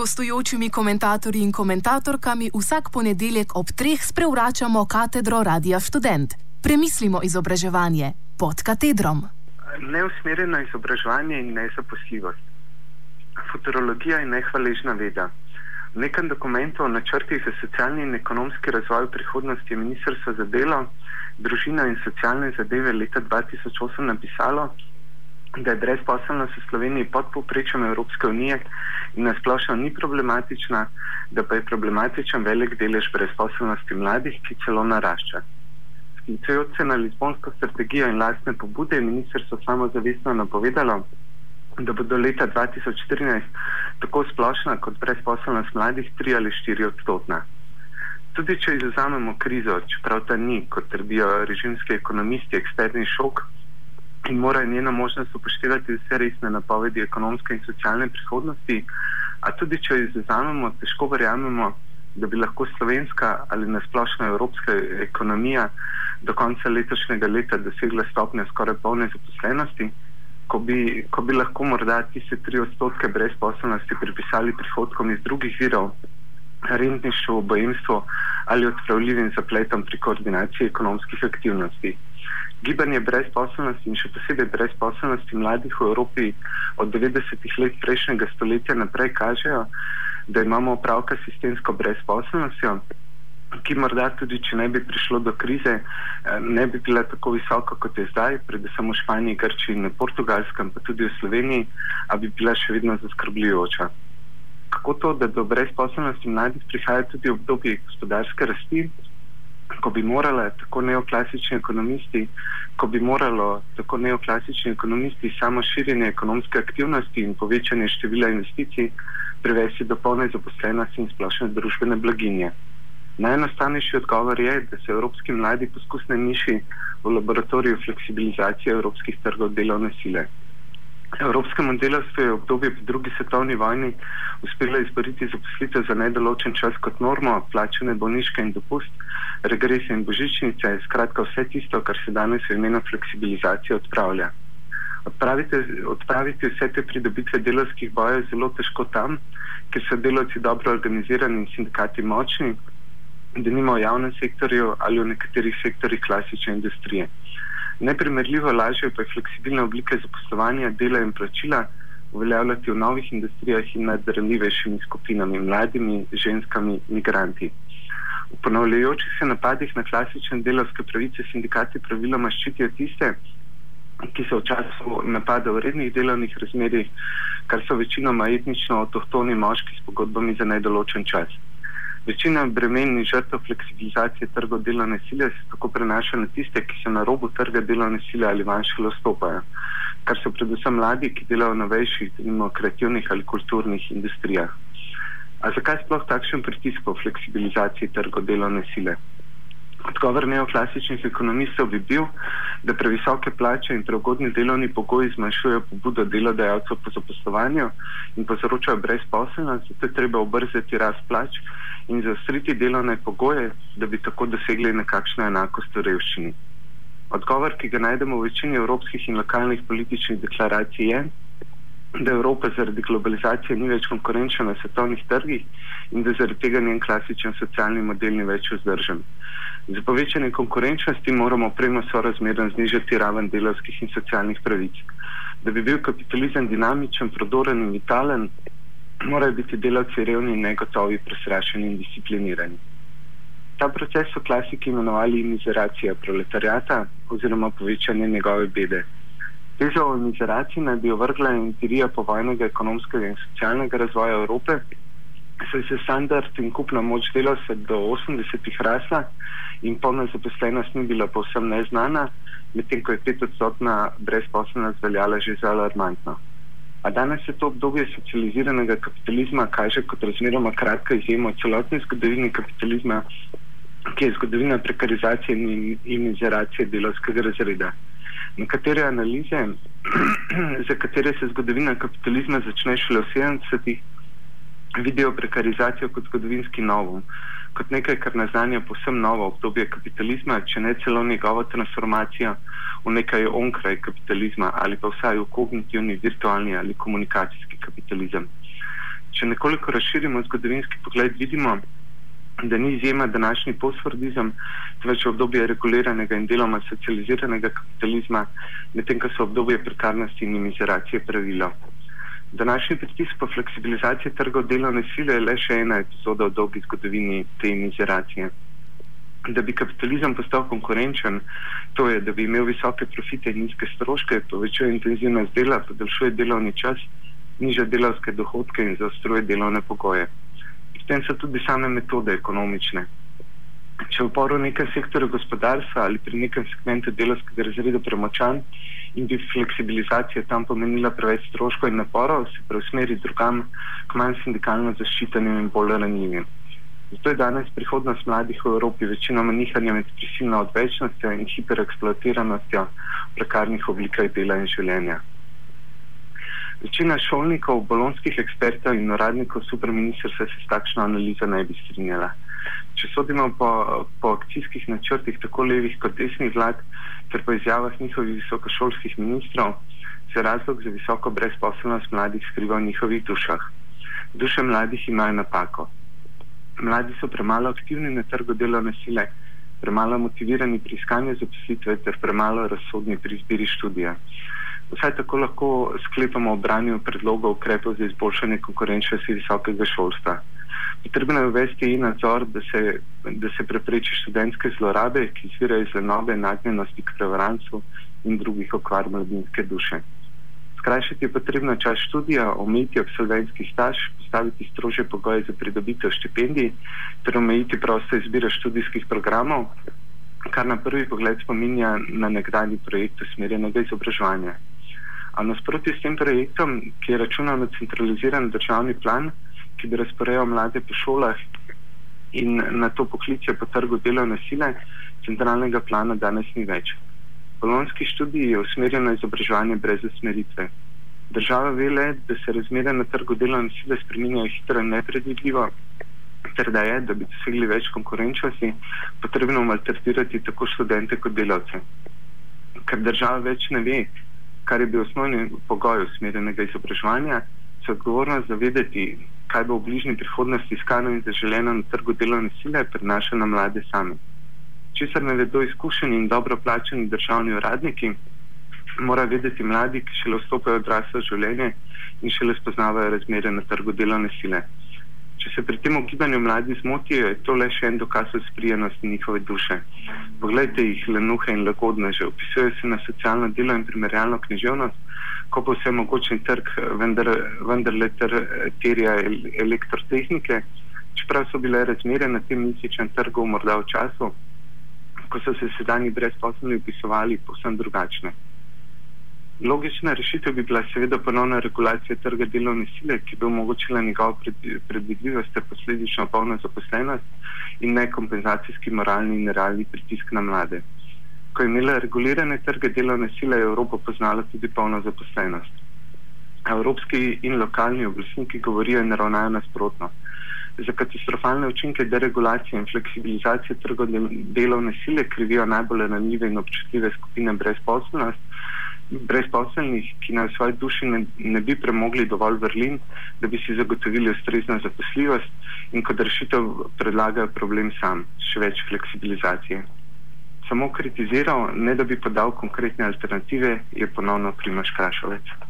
gostujočimi komentatorji in komentatorkami vsak ponedeljek ob treh sprevračamo katedro Radia Student. Premislimo izobraževanje pod katedrom. Neusmerjeno izobraževanje in nezaposljivost. Futurologija je nehvaležna veda. V nekem dokumentu o načrtih za socialni in ekonomski razvoj prihodnosti je Ministrstvo za delo, družino in socialne zadeve leta 2008 napisalo, da je brezposelnost v Sloveniji pod povprečjem Evropske unije in nasplošno ni problematična, da pa je problematičen velik delež brezposelnosti mladih, ki celo narašča. Sklicujoč se na Lizbonsko strategijo in lastne pobude, je ministrstvo samozavestno napovedalo, da bo do leta 2014 tako splošna kot brezposelnost mladih 3 ali 4 odstotna. Tudi če izuzamemo krizo, čeprav ta ni, kot trdijo režimski ekonomisti, ekspertni šok in mora njena možnost upoštevati vse resne napovedi ekonomske in socialne prihodnosti, a tudi če jo izuzamemo, težko verjamemo, da bi lahko slovenska ali nasplošna evropska ekonomija do konca letošnjega leta dosegla stopnjo skoraj polne zaposlenosti ko bi, ko bi lahko morda tiste tri odstotke brezposobnosti pripisali prihodkom iz drugih virov, rentništvu, obojemstvu ali odpravljivim zapletom pri koordinaciji ekonomskih aktivnosti. Gibanje brezposobnosti in še posebej brezposobnosti mladih v Evropi od 90-ih let prejšnjega stoletja naprej kažejo, da imamo opravka s sistemsko brezposobnostjo ki morda tudi, če ne bi prišlo do krize, eh, ne bi bila tako visoka, kot je zdaj, predvsem v Španiji, Grčiji in Portugalskem, pa tudi v Sloveniji, a bi bila še vedno zaskrbljujoča. Kako to, da do brezposobnosti mladih prihaja tudi v obdobje gospodarske rasti, ko bi morali tako neoklasični ekonomisti, ko bi moralo tako neoklasični ekonomisti samo širjenje ekonomske aktivnosti in povečanje števila investicij prevesti do polne zaposlenosti in splošne družbene blaginje. Najenostavnejši odgovor je, da se evropski mladi poskusne niši v laboratoriju fleksibilizacije evropskih trgov delovne sile. Evropskemu delovstvu je v obdobju po drugi svetovni vojni uspelo izboriti zaposlitev za nedoločen čas kot normo, plačene bolniške in dopust, regrese in božičnice, skratka vse tisto, kar se danes v imenu fleksibilizacije odpravlja. Odpraviti, odpraviti vse te pridobitve delovskih bojev je zelo težko tam, ker so delovci dobro organizirani in sindikati močni, da nima v javnem sektorju ali v nekaterih sektorjih klasične industrije. Neprimerljivo lažje pa je fleksibilne oblike zaposlovanja, dela in plačila uveljavljati v novih industrijah in nad ranljivejšimi skupinami, mladimi, ženskami, migranti. V ponavljajočih se napadih na klasične delovske pravice sindikati praviloma ščitijo tiste, ki so v času napada v rednih delovnih razmerjih, kar so večinoma etnično avtohtoni moški s pogodbami za nedoločen čas. Večina bremen in žrtev fleksibilizacije trga delovne sile se tako prenaša na tiste, ki so na robu trga delovne sile ali manjše lostopajo, kar so predvsem mladi, ki delajo v novejših, denimo kreativnih ali kulturnih industrijah. A zakaj sploh takšen pritisk po fleksibilizaciji trga delovne sile? Odgovor neoklasičnih ekonomistov bi bil, da previsoke plače in preugodni delovni pogoji zmanjšujejo pobudo delodajalcev po zaposlovanju in povzročajo brezposelnost, zato je treba obrzeti rast plač in zaostriti delovne pogoje, da bi tako dosegli nekakšno enakost v revščini. Odgovor, ki ga najdemo v večini evropskih in lokalnih političnih deklaracij, je, da Evropa zaradi globalizacije ni več konkurenčna na svetovnih trgih in da zaradi tega njen klasičen socialni model ni več vzdržen. Za povečanje konkurenčnosti moramo premo sorazmerno znižati raven delovskih in socialnih pravic. Da bi bil kapitalizem dinamičen, prodoren in vitalen, morajo biti delavci revni, negotovi, prestrašeni in disciplinirani. Ta proces so klasiki imenovali mizeracija proletariata oziroma povečanje njegove bede. Tezo o mizeraciji naj bi ovrgla empirija povojnega ekonomskega in socialnega razvoja Evrope, saj se standard in kupna moč delavcev do 80-ih rasla in polna zaposlenost ni bila povsem neznana, medtem ko je petodstotna brezposobnost veljala že za alarmantno. A danes se to obdobje socializiranega kapitalizma kaže kot razmeroma kratka izjema od celotne zgodovine kapitalizma, ki je zgodovina prekarizacije in imizeracije delovskega razreda. Nekatere analize, za katere se zgodovina kapitalizma začne šele v 70-ih, vidijo prekarizacijo kot zgodovinski novum, kot nekaj, kar naznanja posebno novo obdobje kapitalizma, če ne celo njegovo transformacijo v nekaj onkraj kapitalizma ali pa vsaj v kognitivni, virtualni ali komunikacijski kapitalizem. Če nekoliko razširimo zgodovinski pogled, vidimo, da ni izjema današnji postfordizem, temveč obdobje reguliranega in deloma socializiranega kapitalizma, medtem ko so obdobje prekarnosti in mizeracije pravilo. Današnji pritisk po fleksibilizaciji trgov delovne sile je le še ena epizoda v dolgi zgodovini te mizeracije. Da bi kapitalizem postal konkurenčen, to je, da bi imel visoke profite in nizke stroške, povečuje intenzivnost dela, podaljšuje delovni čas, niža delovske dohodke in zaostruje delovne pogoje. Pri tem so tudi same metode ekonomične. Če v poru nekem sektorju gospodarstva ali pri nekem segmentu delovskega razreda premočan in bi fleksibilizacija tam pomenila preveč stroškov in naporov, se preusmeri drugam k manj sindikalno zaščitenim in bolj ranjivim. Zato je danes prihodnost mladih v Evropi večinoma nihanje med prisilno odvečnostjo in hipereksploatiranostjo prekarnih oblikah dela in življenja. Večina šolnikov, bolonskih ekspertov in uradnikov superministrstva se s takšno analizo ne bi strinjala. Če sodimo po, po akcijskih načrtih tako levih kot desnih vlad, ter po izjavah njihovih visokošolskih ministrov, se razlog za visoko brezposobnost mladih skriva v njihovih dušah. Duše mladih imajo napako. Mladi so premalo aktivni na trgu delovne sile, premalo motivirani pri iskanju zaposlitve ter premalo razsodni pri izbiri študija. Vsaj tako lahko sklepamo o branju predlogov ukrepov za izboljšanje konkurenčnosti visokega šolstva. Potrebno je uvesti in nadzor, da se, da se prepreči študentske zlorabe, ki izvirajo iz lenobe, nagnjenosti k prevarancu in drugih okvar mladinske duše. Skrajšati je potrebno čas študija, omejiti absolventski staž, postaviti strože pogoje za pridobitev štipendij ter omejiti prosto izbiro študijskih programov, kar na prvi pogled spominja na nekdani projekt usmerjenega izobraževanja. A nasprotju s tem projektom, ki je računal na centraliziran državni plan, ki bi razporejal mlade po šolah in na to poklice po trgu delovne sile, centralnega plana danes ni več. Bolonski študij je usmerjen na izobraževanje brez usmeritve. Država ve le, da se razmere na trgu delovne sile spreminjajo hitro in nepredvidljivo, ter da je, da bi dosegli več konkurenčnosti, potrebno maltretirati tako študente kot delavce. Ker država več ne ve, kar je bil osnovni pogoj usmerjenega izobraževanja, se odgovornost zavedeti, kaj bo v bližnji prihodnosti iskano in zaželeno na trgu delovne sile, prenaša na mlade sami. Česar ne vedo izkušeni in dobro plačeni državni uradniki, mora vedeti mladi, ki šele vstopajo v odraslo življenje in šele spoznavajo razmere na trgu delovne sile. Če se pri tem ogibanju mladi zmotijo, je to le še en dokaz sprijenosti njihove duše. Poglejte jih, lenuhe in lagodneže, opisujejo se na socialno delo in primerjalno književnost, ko pa vse mogočen trg vendar, vendar le ter, terja elektrotehnike, čeprav so bile razmere na tem misičnem trgu morda v času, ko so se sedanji brezposobni upisovali povsem drugačne. Logična rešitev bi bila seveda ponovna regulacija trga delovne sile, ki bi omogočila njegovo predvidljivost ter posledično polno zaposlenost in ne kompenzacijski moralni in realni pritisk na mlade. Ko je imela regulirane trge delovne sile, je Evropa poznala tudi polno zaposlenost. Evropski in lokalni oblastniki govorijo in ravnajo nasprotno. Za katastrofalne učinke deregulacije in fleksibilizacije trgov delovne sile krivijo najbolj ranljive in občutljive skupine brezposobnosti brezposelnih, ki na svoji duši ne, ne bi premogli dovolj vrlin, da bi si zagotovili ustrezno zaposljivost in kot rešitev predlagajo problem sam, še več fleksibilizacije. Samo kritiziral, ne da bi podal konkretne alternative, je ponovno Primoš Krašovec.